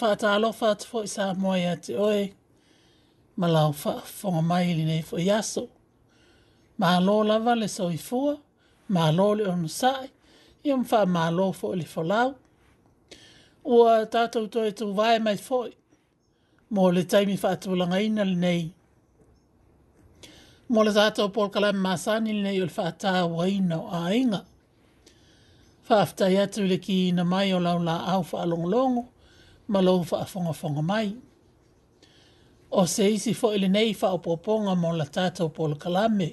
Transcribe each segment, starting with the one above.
whaata alofa atu fo i sa moe a te oe. Ma lau wha whonga mai li nei fo i aso. Ma alo lava le so i fua. Ma alo le ono sae. I am wha ma alo fo li fo lau. Ua tātou toi tu vae mai foi. Mo le taimi wha atu langa ina li nei. Mo le tātou pol kalam maasani li nei o le wha atā wa ina o a inga. Whaaftai atu le ki ina mai o lau la au wha alongolongo. longo ma lo fa fonga fonga mai o se isi fo ile nei fa o poponga mo la tata o kalame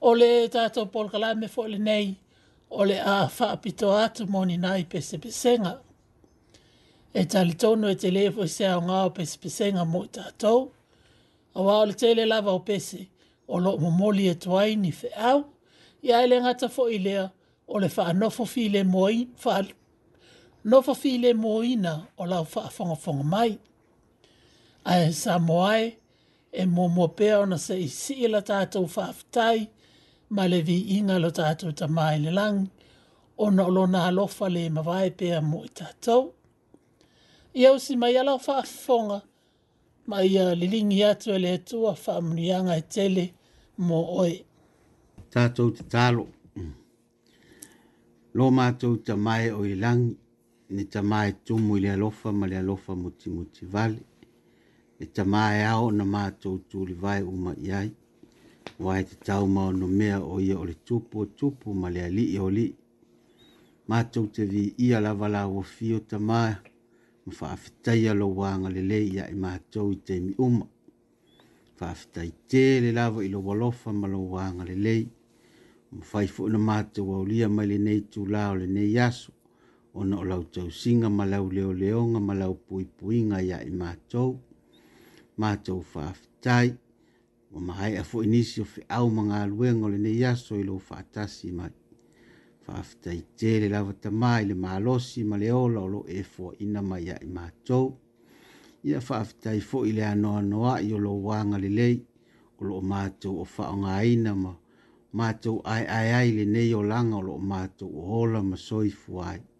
o le tata o kalame fo ile nei o le a fa apito atu mo ni nai pese pesenga e tali tonu e te lefo se a ngā o pese pesenga mo i tato a wā o le tele lava o pese o lo mo moli e tuai ni fe au i aile e ngata fo ilea o le fa anofo fi le moi fa lofa fi moina o fa faafonga fonga mai. Ae sa moae e mo mo peo na se isi i la tātou faaftai ma le vi inga la tātou ta mai le lang o na olo na lofa le mawae pea mo i tātou. Iau si mai ala faafonga ma ia lilingi atu ele tua faamunianga e tele mo oi Tātou te talo. Lo mātou ta mai o i langi ni tamā e tumu i le alofa ma le alofa mutimuti vale e tamā e ao na matou tulivae uma i ai ua e tatau ma ono mea o ia o le tupu o tupu ma le alii o lii matou te viia lava la uafio tamā ma faafetaia lou agalelei ia i matou i fa uma faafetaitē le lava i lou alofa ma lou agalelei ma fai foʻi na matou aulia mai lenei tulā le lenei aso ona o lau tau singa ma lau leo leonga ma lau pui pui nga ya i mātou. Mātou whaafitai. Wa mahae a fo inisio fi au mga aluenga le ne yaso i lau whaatasi ma whaafitai te le lau ta mai le mālosi ma leo lau lo e fo ina ma ya i mātou. Ia whaafitai fo i le anoa noa i o lo wanga le lei o lo mātou o wha o ngā ina ma mātou ai ai ai le ne yo langa o lo mātou o hola ma soifu ai. Mātou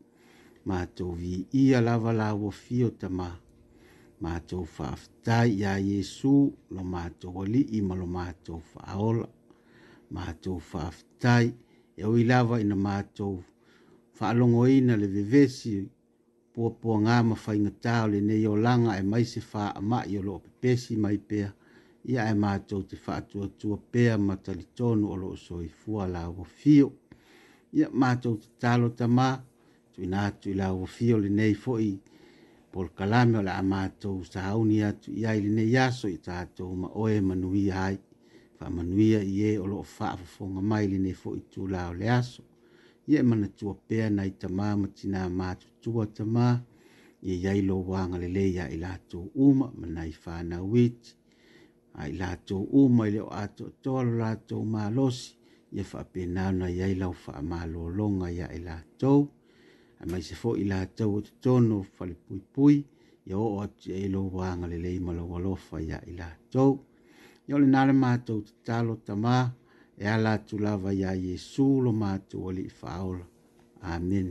mātou vi ia lava lawa fio tama. Mātou whaafitai ya Yesu, lo mātou wali i malo mātou whaola. Mātou whaafitai, e oi lava ina mātou whaalongo na le vevesi, pua pua ngā mawhainga tāo le nei o langa e mai se fa ama i o loo pepesi mai pe Ia e mātou te whaatua tua pea ma tali tonu o loo soi fuala lawa fio. Ia mātou te talo tamaa, atu ina atu ila uafio le nei foi por kalame la le sa matou sauni ia i ai lenei aso i tatou ma oe manuia ai fa i ē e o lo fo faafofoga mai le nei foi tulā o le aso ia e manatua pea nai tamā ma tinā tama tamā ia lo iai lou agalelei a i latou uma manai na iti a i latou uma i le o atoatoa lo latou malosi ia faapena ona iai lau faamālōloga ia i latou a mai se fo i la tau o te tono fale pui pui i o o te e lo wanga le lei ma lo walofa ia i la tau. I o le nare mātou te talo tamā e ala tu lava ia i e su lo mātou o li i whaola. Amen.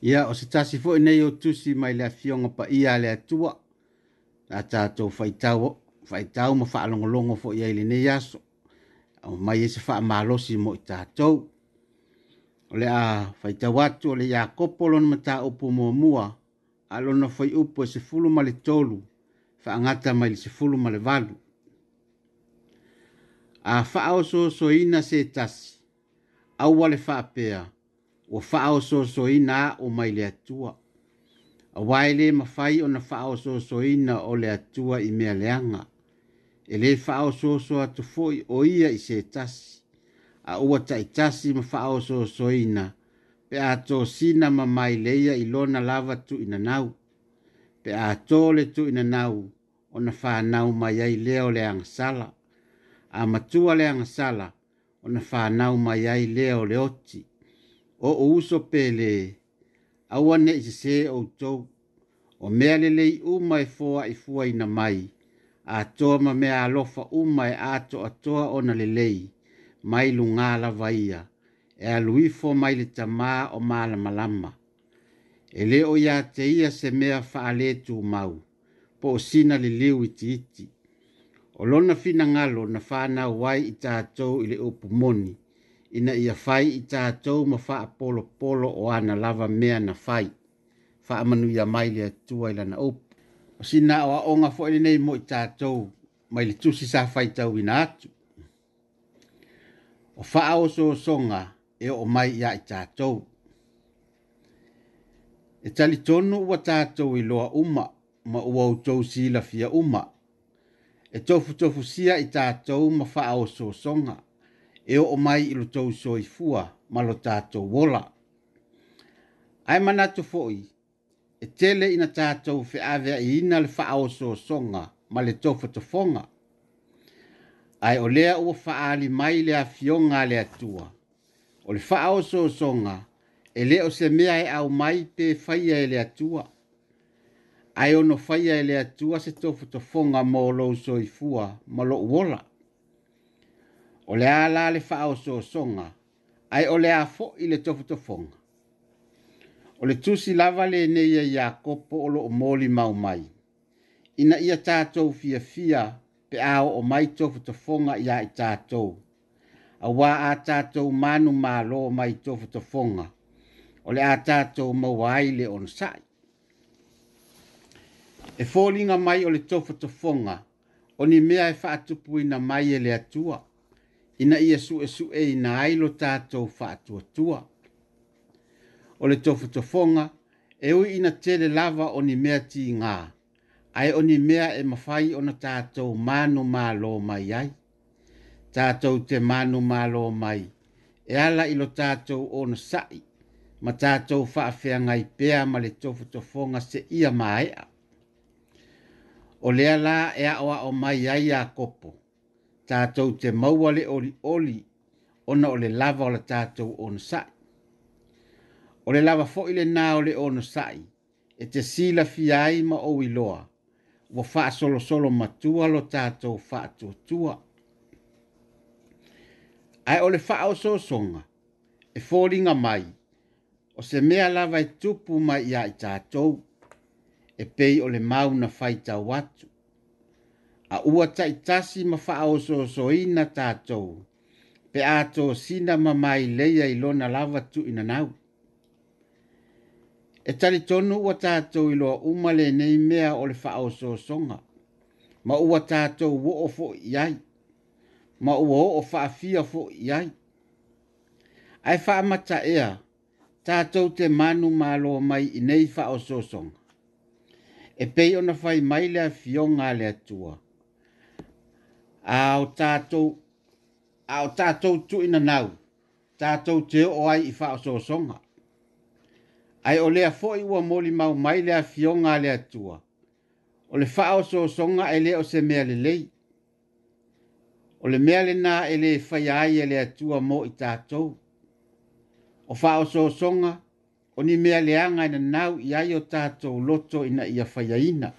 Ia o se tasi fo i nei o tusi mai le a fionga pa ia le atua a tātou whaitau whaitau ma whaalongolongo fo i eile nei aso. O mai e se wha malosi mo i tātou o le a faitau atu o le iakopo lona mataupu muamua a lona fai upu e sefulu ma le tolu faagata mai le sefulu ma valu a faaosoosoina se tasi aua le faapea ua faaosoosoina o mai le atua auā e lē mafai ona faaosoosoina o le atua i mea leaga e lē faaosoosoa atu foi o ia i se tasi a ua taʻitasi ma faaosoosoina pe a tosina ma mai leia i lona lava tu tuʻinanau pe a tō le tuʻinanau ona fānau mai ai lea o le agasala a matua le agasala ona fānau mai ai lea le oti o o uso a aua neʻi sesē outou o mea lelei uma e foaʻifuaina mai A atoa ma mea alofa uma e a atoʻatoa ona lelei le mai lunga lava ia, e aluifo mai le tamā o malamalama. E leo ia te ia se mea faale tu mau, po o sina li liu iti iti. O lona fina ngalo na whana wai i tātou i le upu moni, ina ia fai i tātou ma wha polo polo o ana lava mea na fai, wha amanu ia mai le atua i lana upu. O sina o a onga fo e nei mo i tātou, mai le tusi sa fai tau ina atu o faa o so songa e o mai ya i tātou. E tali tonu ua tātou i loa uma ma ua utou si la fia uma. E tofu tofu sia i tātou ma faa o so songa e o mai ilu lo tau so i fua ma lo tātou wola. Ai manatu foi, e tele ina tātou fe awea i ina le faa o so songa ma le tofu tofonga. To ai o lea ua faaali mai le afioga a le atua o le faaosoosoga e lē o se mea e au mai pe faia e le atua ae ono faia e le atua se tofotofoga mo lou soifua ma loʻu ola o le a la le faaosoosoga ae o le a foʻi le tofotofoga o le tusi lava lenei a iakopo o loʻo moli mau mai ina ia tatou fiafia pe ao o mai tofu to fonga ia to awa A cha to manu ma lo mai tofu to fonga. O le a tātou mawaile on sai. E fōlinga mai ole le to fonga. O ni fa e whaatupu e ina mai ele le atua. Ina ia su e su e ina ailo tātou whaatua tua. O le tofu to fonga. E ui ina tele lava oni ni mea ti nga ai oni mea e mawhai ona tātou mānu mālo mai ai. Tātou te mānu mālo mai, e ala ilo tātou ona sai, ma tātou whaafea ngai pēa ma le tofu tofonga se ia māea. O lea la e awa o mai ai a kopo, tātou te maua le oli oli, ona o le lava o la tātou ona sai. O le lava fo ile nā o le ona sai, e te sila fiai ma o iloa, ua faa solo solo matua lo tātou faa tua tua. Ai ole faa o so songa, e fōringa mai, o se mea lava e tupu mai ia i tātou, e pei ole mau na fai watu. A ua tai tasi ma faa o so so ina tātou, pe ato sina ma mai leia ilona lava tu ina nau e tali tonu ua tatou i loa uma lenei mea o le faaosoasoga ma ua tatou oo foʻi ai ma ua oo faafia foʻi ai ae faamataea tatou te manu maloa mai i nei faaosoasoga e pei ona fai mai le afioga a le atua a o tatou tuʻinanau tatou te oo ai i faaosoasoga ai o lea foʻi ua moli mau mai le afioga a le atua o le faaosoosoga e lea o se mea lelei o le mea lenā e lē faia ai e le atua mo i tatou o faaosoosoga o ni mea leaga e nau i ai o tatou loto ina ia faiaina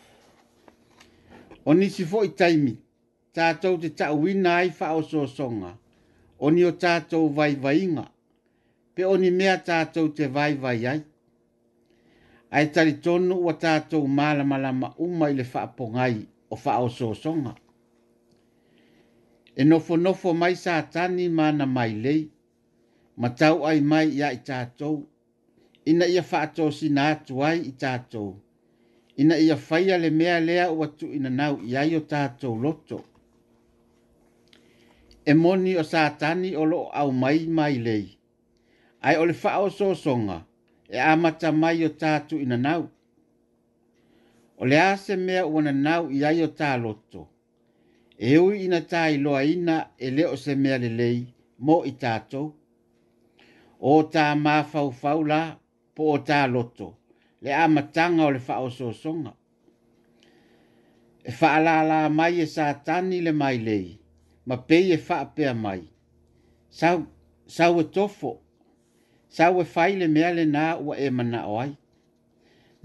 o nisi foʻi taimi tatou te taʻuina ai faaosoosoga o ni o vai vaivaiga pe o ni mea tatou te vai vai ai ai ae talitonu ua tatou malamalama uma i le faapogai o faaosoosoga e nofonofo mai satani ma na mai lei ma tau ai mai ya i tatou ina ia faatosina atu ai i tatou ina ia faia le mea lea ua tuuinanau i ai o tatou loto e moni o satani o lo au mai mai lei ai o le faaosoosoga so e amata mai o tatu ina nau. O le ase mea ua na nau i ai o tā loto. E ui ina tā i loa ina e le o se mea le lei mo i tātou. O tā mā fau fau la po o tā loto. Le amatanga o le fa o E fa ala mai e sa le mai lei. Ma pei e fa mai. Sau, sau e tofo sa ua fai le mea lenā ua e manaʻo ai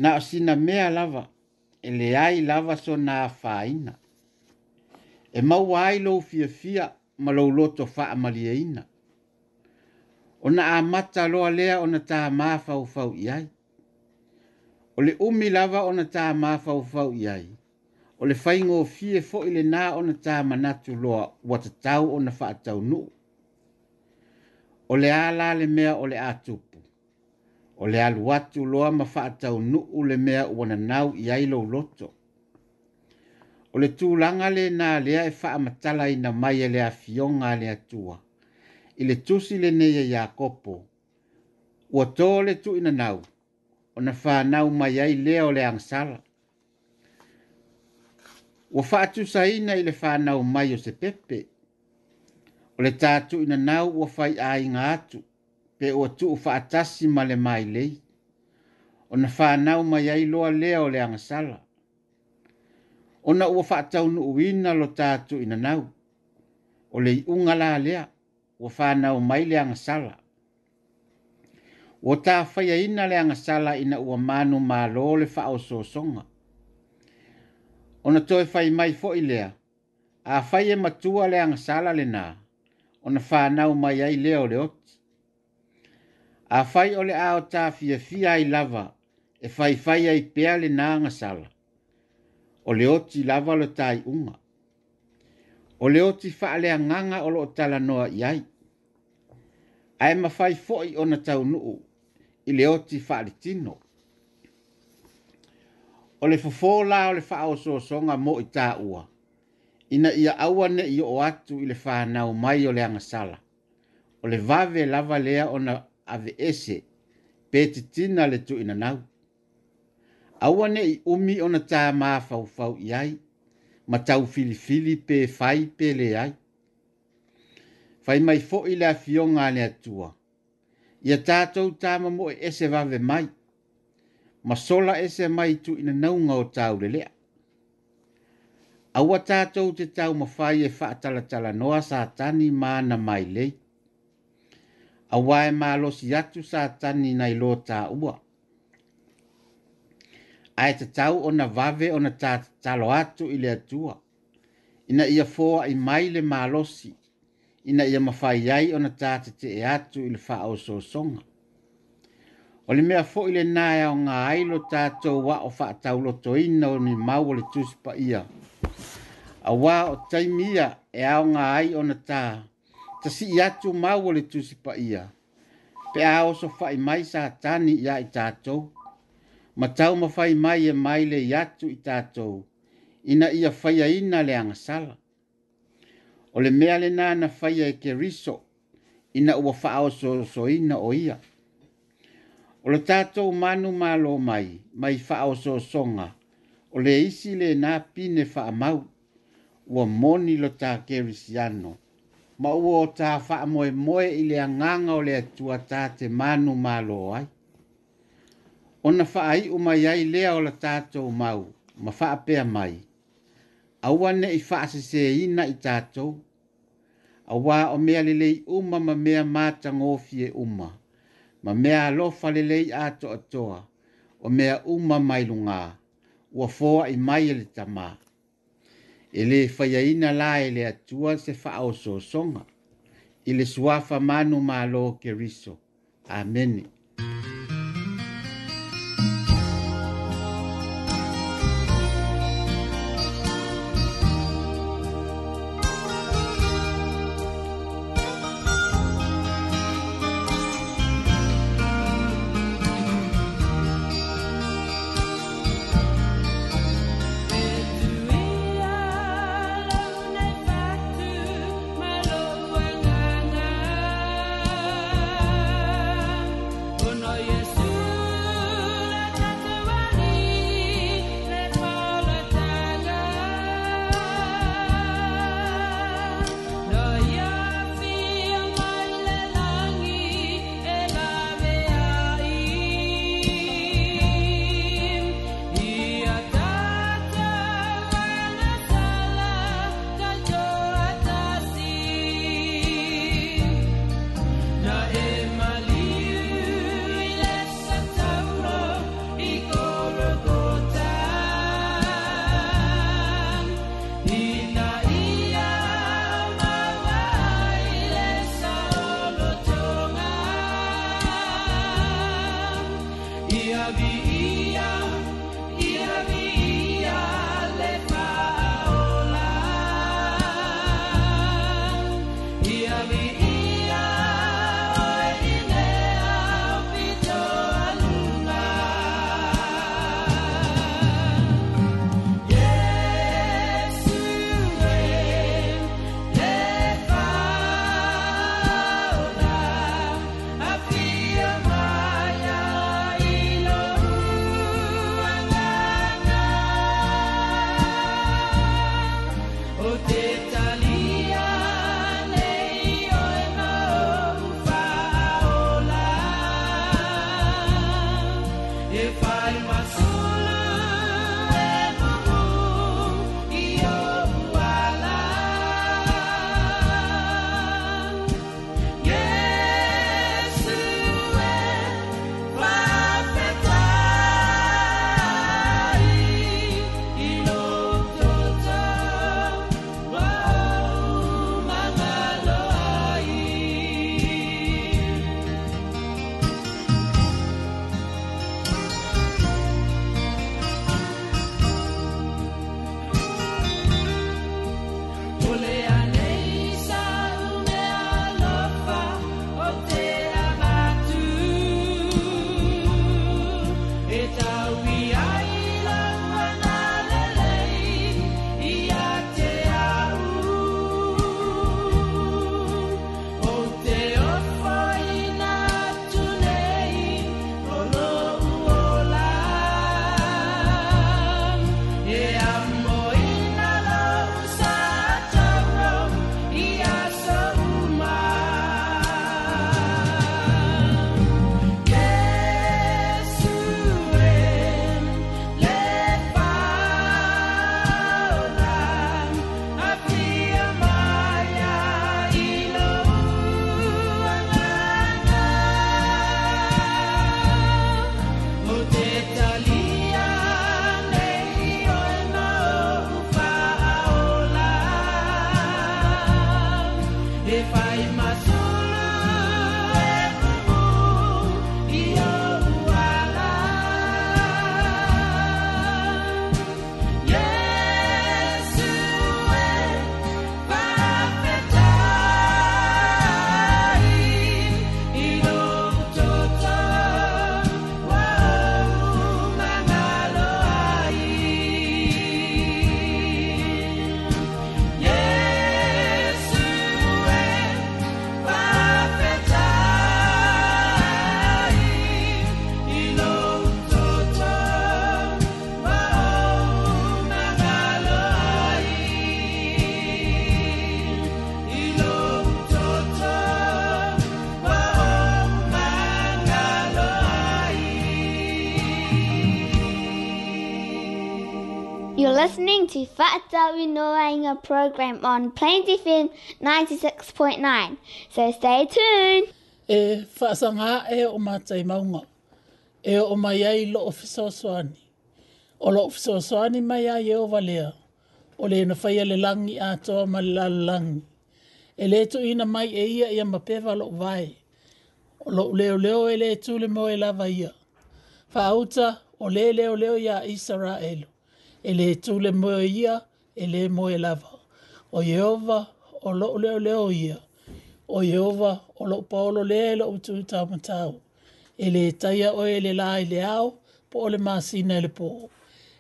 na o sina mea lava e leai lava sona fāina e maua ai lou fiafia ma lou loto faamalieina ona amata loa lea ona tamā faufau i ai o le umi lava ona tamā faufau i ai o le faigofie foʻi lenā ona tamanatu loa ua tatau ona faataunuu o le ala le mea o le atupu. O le alu atu loa mawhaatau nuu le mea ua na nau i ailo loto. O le tūlanga le nā lea e wha amatala i mai e lea fionga le atua. I le tusi le neia e ia kopo. Ua tō le tu ina nau. O na wha nau mai ai lea o le angsala. Ua wha atu saina i le wha nau mai o se pepe o le tatu ina nau ua fai aiga atu pe ua tuu faatasi ma le mailei ona fanau mai ai loa lea o le agasala ona ua faataunuuina lo tatu ina nau o le iʻuga la lea ua fanau mai le fai ua ina le agasala ina ua manu lo le faaosoosoga ona toe fai mai foʻi lea fai e matua le agasala lenā ona whānau mai ai leo leo. A whai o le ao tā fia fia ai lava, e whai whai ai pēa le nānga sala. O leo lava le tai uma O leo ti wha lea nganga o loo tala noa iai. A ema whai fōi o tau nuu, i leo ti wha le tino. O le fofola o le wha o so songa mo i ua ina ia aua ne i o atu i le whanau mai o le angasala. O le vave lava lea ona ave ese, pe te tina le tu ina nau. Aua i umi ona tā maa fau fau i ai, ma tau filifili pe fai pe le ai. Fai mai fo i le afionga le atua. Ia tātou tā mamo e ese vave mai, ma sola ese mai tu ina naunga o tau le lea aua tatou te taumafai e faatalatalanoa satani ma na mai lei auā e malosi atu satani nai lo taʻua ae tatau ona vave ona tatatalo atu i le atua ina ia foaʻi mai le malosi ina ia mafai ai ona tatetee atu i le faaosoosoga o le mea foʻi lenā e aogā ai lo tatou aʻo faataulotoina ni mau o le tusi paia a wā o taimia e ao ngā ai o na tā, ta si i atu mau o le tusipa ia, pe a o so fai mai sa tani ia i tātou, ma tau ma fai mai e mai le i atu i tātou, ina ia fai a ina le angasala. O le mea le nā na fai e ke riso, ina ua faa o so, so ina o ia. O le tātou manu mālo mai, mai faa o so songa, o le isi le nā pine mau ua moni lo tā kerisiano ma ua o tā whaamoe moe i le anganga o le atua tā te manu mālo ai. O na whaai umai ai lea o la tātou mau ma whaapea mai. Aua ne i whaase se ina i tātou a wā o mea lelei uma ma mea mātang e uma, ma mea alofa lelei ato atoa, o mea uma mai mailungaa ua foa i mai le tamā e lē faiaina la e le atua se faaosoosoga i le suafa manu mālo keriso amene to Fatawi Noanga program on Plains FM 96.9. So stay tuned. E whaasanga e o mātai maunga. E o mai ai lo o fisoswani. O lo o fisoswani mai ai e o walea. O le na whaia le langi a toa ma le lalangi. E le tu ina mai e ia ia mapewa lo vai. O lo leo leo e le tu le mo e lava ia. Whaauta o le leo leo ia Israelu ele tule mo ia ele mo elava o yeova o lo le le o ia o yeova o lo paolo e le lo tu ta matau ele taia o ele la ile e ao po le masina e le po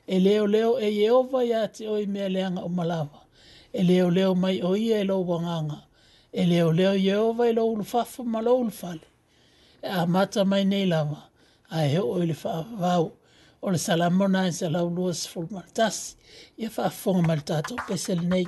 ele o leo e yeova ya te o me leanga o malava ele o leo mai o ia e lo wanganga ele o leo yeova lo ulfafu malo ulfal a mata mai nei lama, a he o ile fa vau o le salamona e salaulua sefulu ma le tasi ia faafofoga ma le tatou pese lenei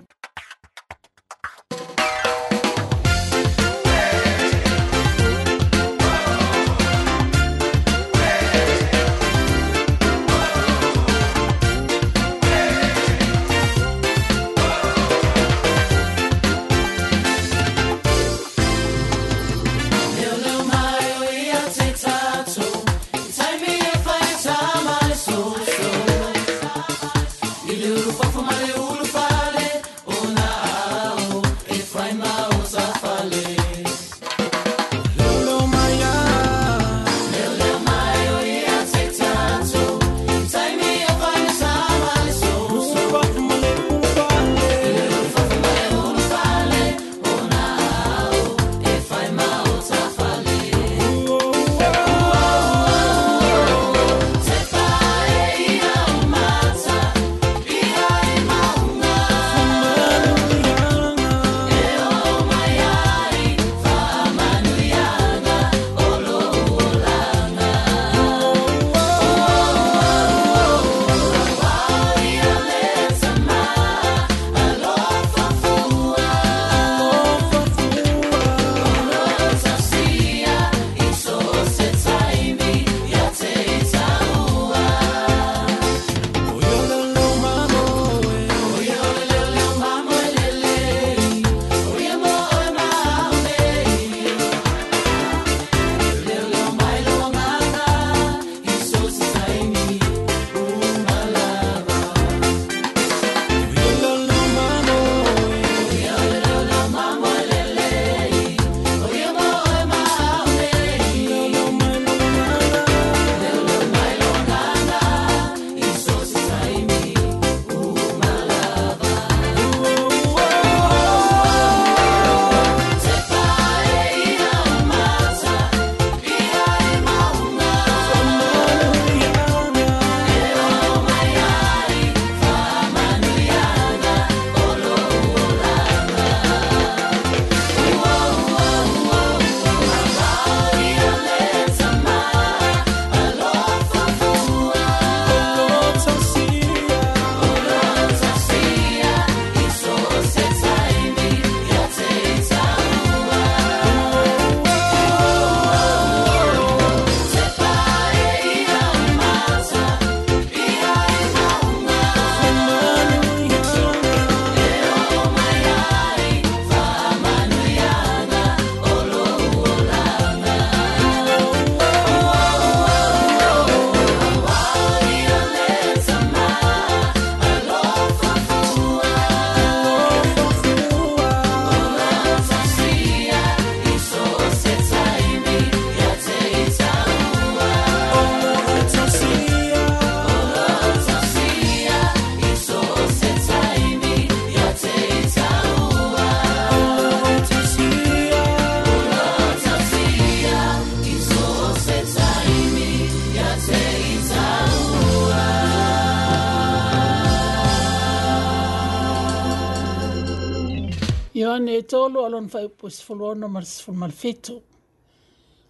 tolu alon fa po se folo no mar se mal fetu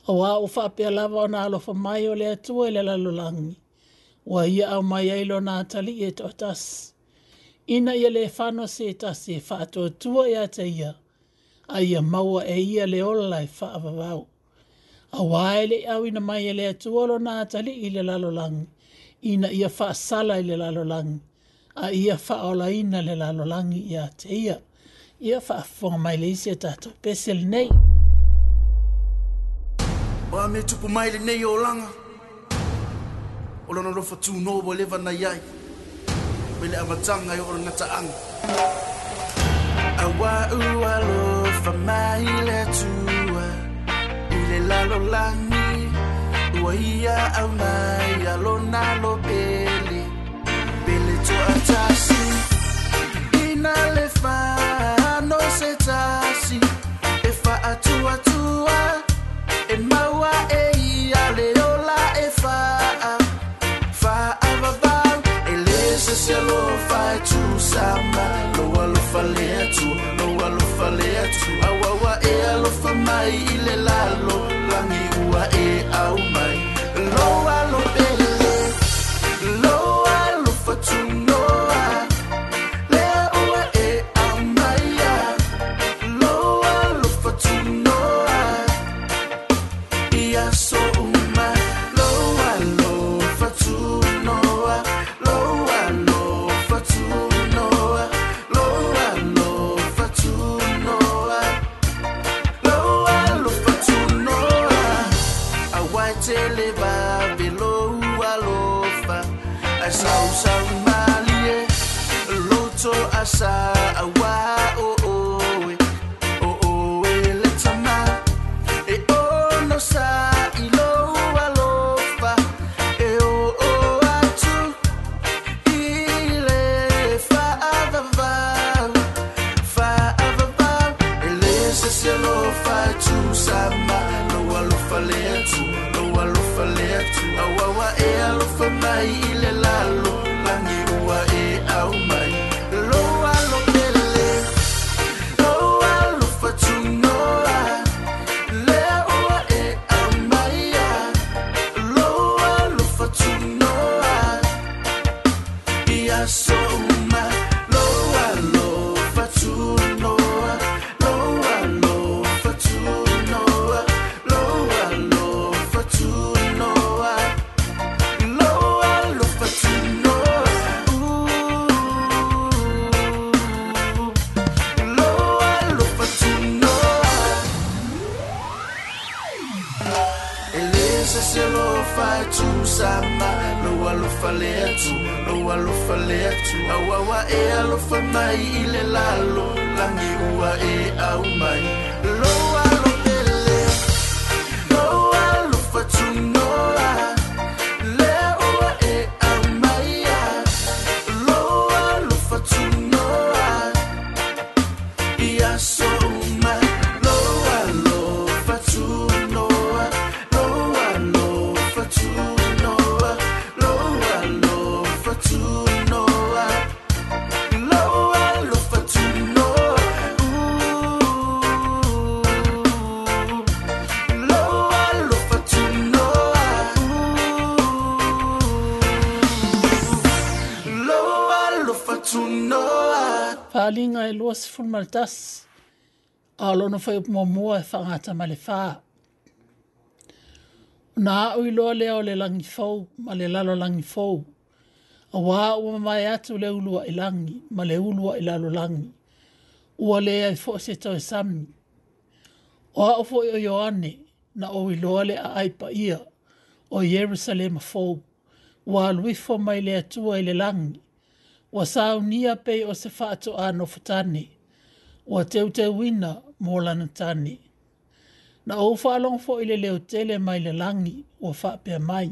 o wa o fa pe la va na lo fa mai o le tu e le la lo langi wa ia o mai ai lo na tali e to tas ina ia le fa no se ta se fa to tu e ata ia ai a mau e ia le ola e fa va va o wa ele au ina mai ele tu lo na tali i le lo langi ina ia fa sala i le la lo langi a ia fa ola ina le la lo langi ia te ia يرفع فورماليزيا تاعته بس الني Wame tupu mai le nei o langa O lana rofa tū nōwa lewa na iai Mele amatanga i ora ngata anga Awa ua lofa mai le tua I le lalo langi Ua ia au a lona lo pele Pele toa tasi Ina le tu sama Loa lofa lea tu, loa lofa lea tu Awawa e alofa mai i le lalo side. fulu ma le tasi a lona fai upumuamua e faagata ma le fā ona a'u iloa lea o le lagi fou ma le lalo lagi fou auā ua mamae atu le ulu a'i e lagi ma le ulu a'i e lalo lagi ua lē ai fo'i se toe sami o a'o fo'i o ioane na ou iloa le a'ai pa'ia o ierusalema fou ua aluifo mai le atua i e le lagi ua saunia pei o se fa'ato no futani ua teu teu ina mō lana tani. Na o whalong fo ile leo tele mai le langi ua whapea mai.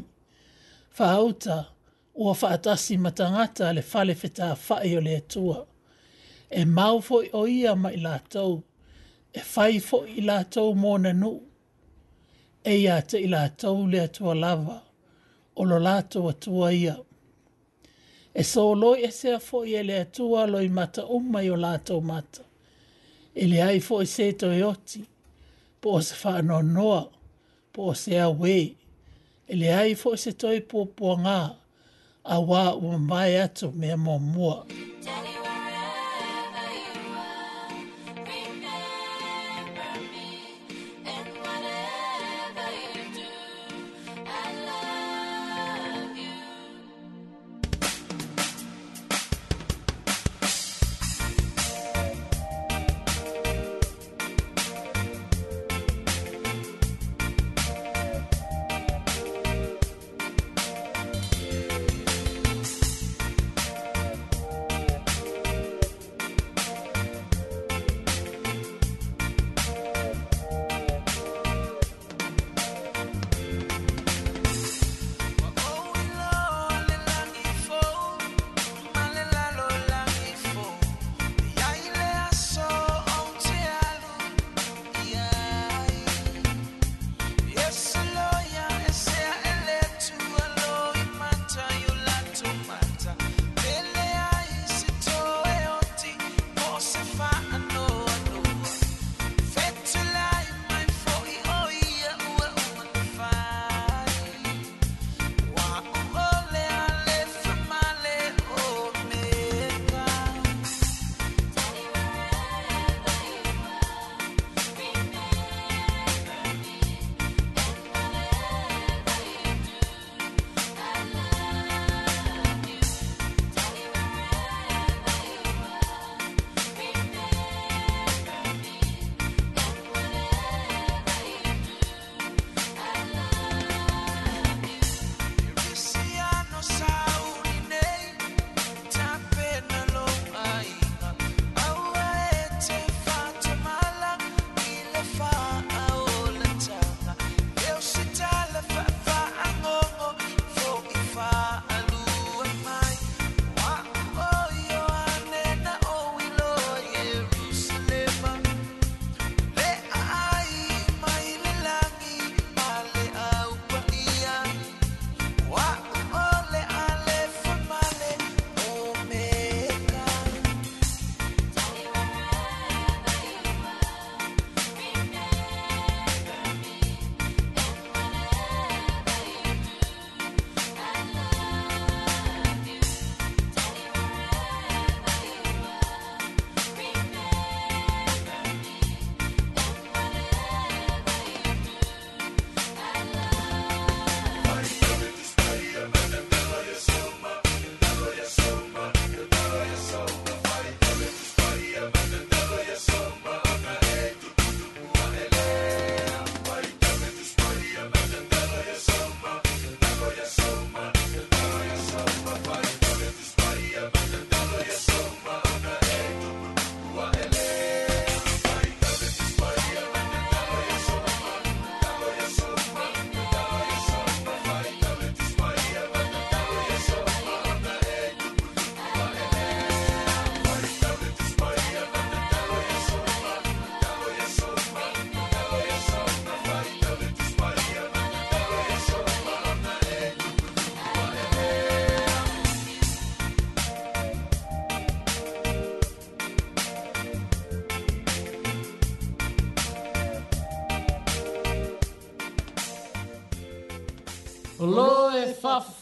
Whahauta ua whaatasi matangata le fale whetā whae o le atua. E mau fo o ia mai lātou. E whai fo i lātou mōna nu. E ia te i lātou le atua lava. O lo lātou atua ia. E so loi e sea fo i ele atua loi mata umai o lātou mata ele ai fo e se to e oti po se fa no no po se a we ele ai fo e se to e po po nga a wa o mai ato me mo mo Tell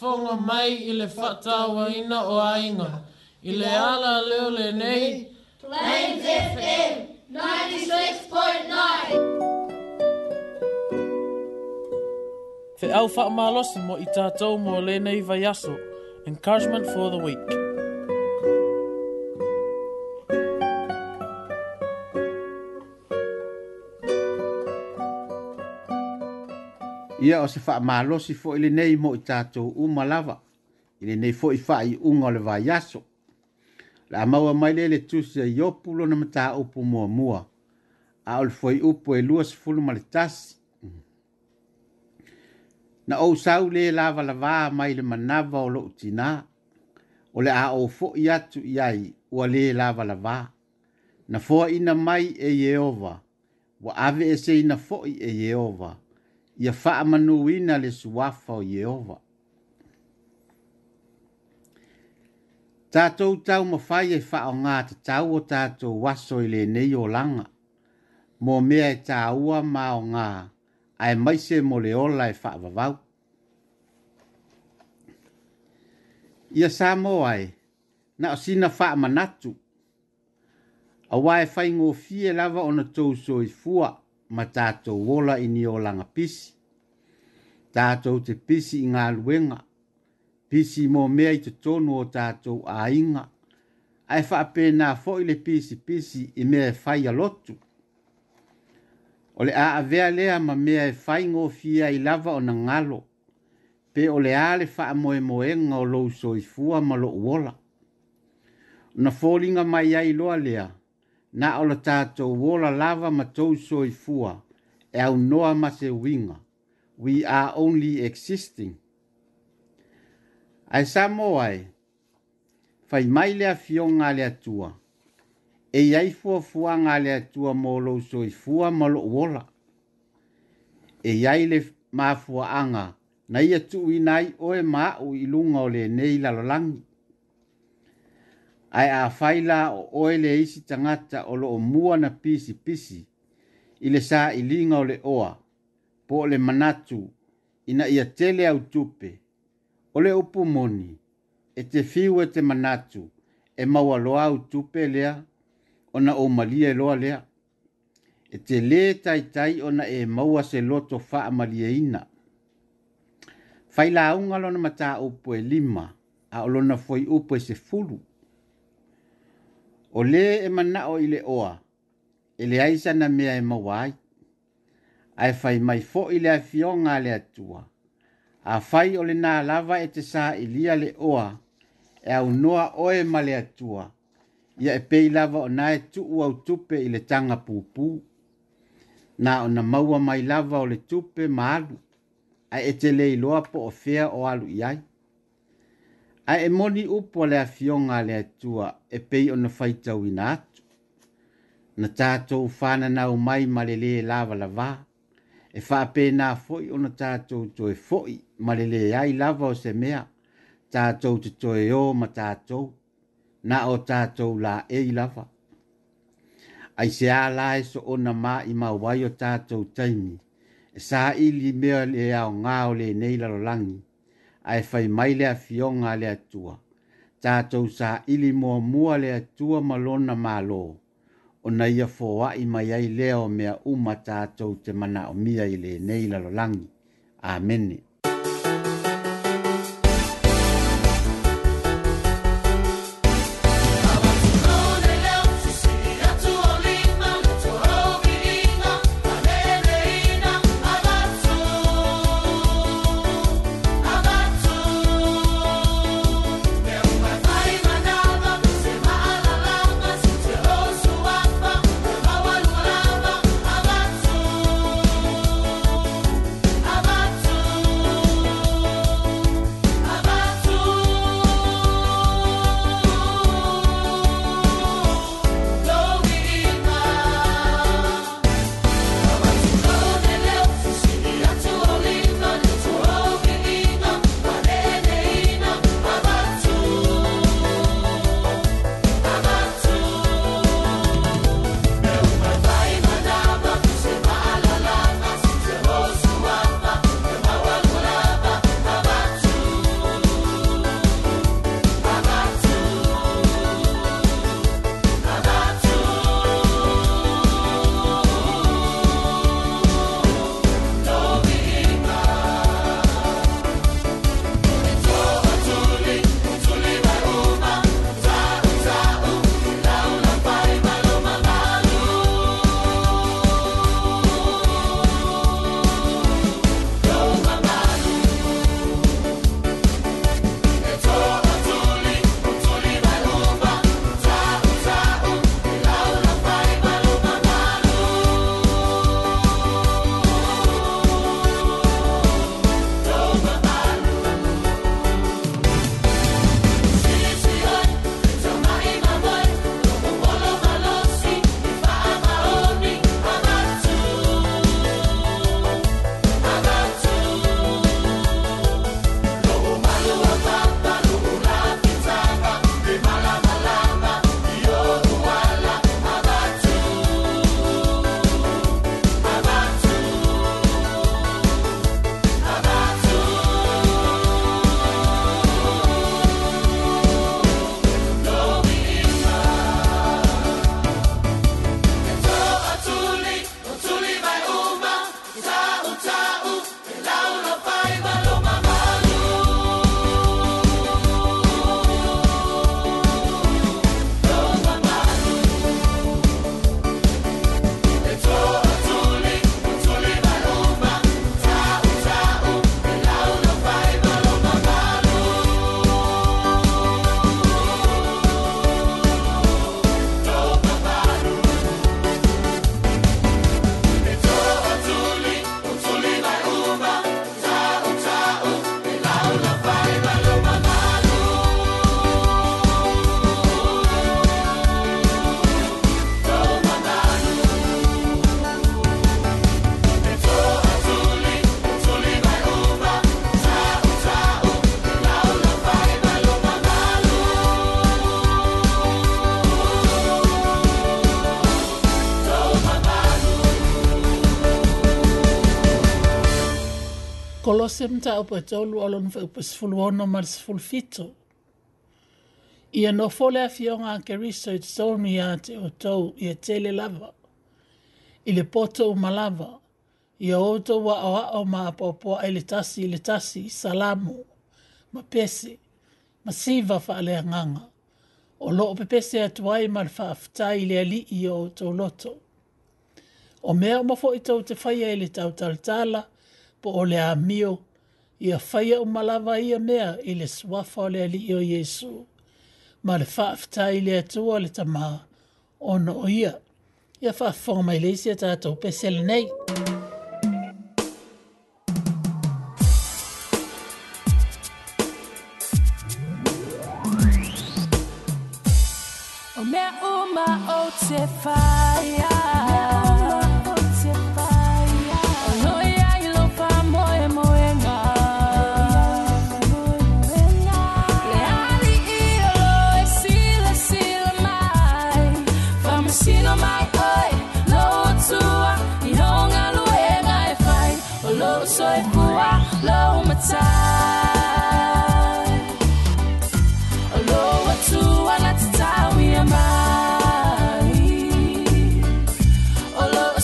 fonga mai i le whatawa ina o ainga. I le ala leo le nei. Plains FM 96.9 Te au wha malosi mo i tātou mo le nei vai aso. Encouragement for the week. ia o se faamalosi foʻi lenei mo i tatou uma lava i lenei foʻi faaiʻuga o le vaiaso le a maua mai lea le tusi ai opu lona mataupu muamua a o le foi upu e lua sefulu ma le tasi na ou sau lē lavalavā mai le manava o loʻu tinā o le a ō foʻi atu i ai ua lē lavalavā na foaʻina mai e ieova ua ave eseina foʻi e ieova ia faamanuina le suafa o ieova tatou taumafai e faaaogā tatau o tatou aso i o olaga mo mea e tāua maaogā ae maise moleola e faavavau ia sa mo ae na o sina faamanatu auā e faigofie lava ona tou soifua ma tātou wola i ni o langa pisi. Tātou te pisi i ngā luenga, pisi mō mea i te tonu o tātou a inga. Ai whaape nā foile pisi pisi i mea e whai a lotu. O le a avea lea ma mea e whai ngō fia i lava o na ngalo. Pe o le ale wha moe moenga o lousoi fua ma lo wola. Na fōlinga mai ai loa lea, na o le tātou wola lava ma tau soi fua e au noa ma se winga. We are only existing. Ai sa moai, fai mai lea fio ngā lea tua. E iai fua fua ngā lea tua mō lau soi fua ma lo wola. E iai le mā fua anga na ia tu inai nai oe mā u ilunga o le nei lalolangi. langi ai a faila o oe le isi tangata o lo o mua na pisi pisi i sa i o le oa po le manatu ina ia tele au tupe o le upu moni e te fiu e te manatu e maua loa au tupe lea ona o malia e loa lea e te le tai tai ona e maua se loto faa malia ina faila aunga na mata upu e lima a olona foi upu e se fulu o e le e mana o ile oa, e le aisa na mea e mawai, ai fai mai fo ile a fio ngā le atua, a fai o le nā lava e te sā ilia le oa, e au noa oe ma le atua, ia e pei lava o nā e tu au tupe ile tanga pūpū, nā o na maua mai lava o le tupe ma alu, ai e te le loa po o fea o alu iai a e moni upo le afionga le atua e pei ona faitau ina atu na tatou nau mai ma le lē lava lavā e faapenā e foʻi ona tatou toe foʻi ma le lē e ai lava o se mea tatou te toe o ma tatou na o tatou laei lava aiseā la e so ona maʻi mauai o tatou taimi e saʻili mea le aogā o lenei lalolagi la ai fai mai le afioga a le atua ili mo muamua le atua ma lona mālō ona ia i mai ai lea o mea uma ta tatou te mana o manaʻomia i lo lang amen se mta o pa tolu o lona fai upas fulu ono ma se fulu fito. Ia no fole a fionga a keriso i tonu ia te o tau ia tele lava. I le poto o malava. Ia o tau wa o o ma a popoa ele tasi ele tasi salamu. Ma pese. Ma siva fa ale nganga. O lo o pepese atuai ma le fa aftai le ali i o tau loto. O mea o mafo i tau te faya ele tau tal tala. Ta po o le amio ia faia o malava ia mea i le suafa o le ali o Yesu. Ma le whaaftai le atua le tamā ono o ia. Ia whaafonga mai le isi a pesele nei. O mea uma o te whaia.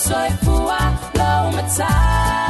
soi fua lo matai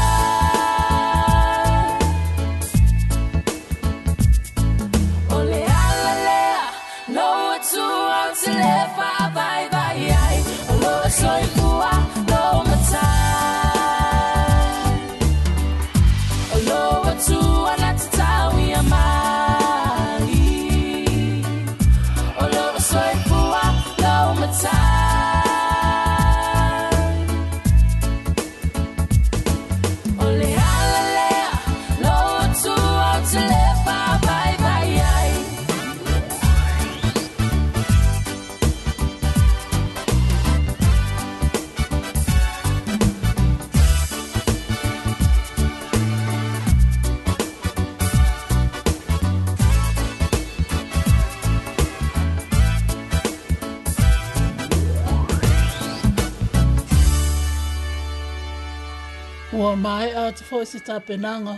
tātou fō se tāpenanga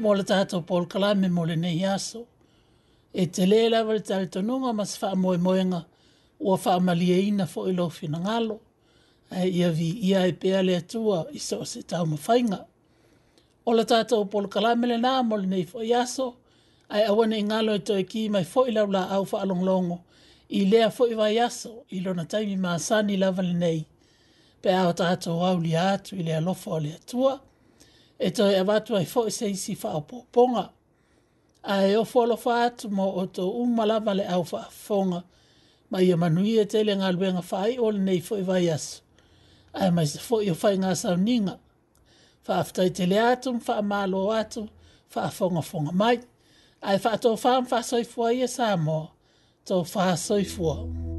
mō le tātou Paul Kalame mō le nei aso. E te lēla wale tāre tonunga mas wha o fa ua wha amalia ina fō ilo fina ngalo. E ia vi ia e pēa le tua i so se ta mo fainga O le tātou Paul Kalame le na mō le nei fō i aso. Ai awane ngalo e ki mai fō ilau la au wha alonglongo. I lea fo i wai aso i lona taimi maa sani lawa le nei. Pea o tātou au li atu i lea lofo o le tua, e to e watu ai fo se isi fa o ponga a e ofo lo fa atu mo o to umalava le au fa fonga ma ia e manui e tele ngā luenga fa ai ole nei fo i e vai asu a e mai se fo o fai ngā sau ninga fa aftai tele atu fa amalo atu fa fonga fonga mai a e fa to fa am fa soifua ia sa mo to fa soifua mm -hmm.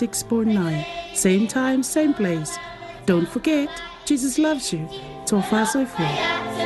96.9. Same time, same place. Don't forget, Jesus loves you. Tofa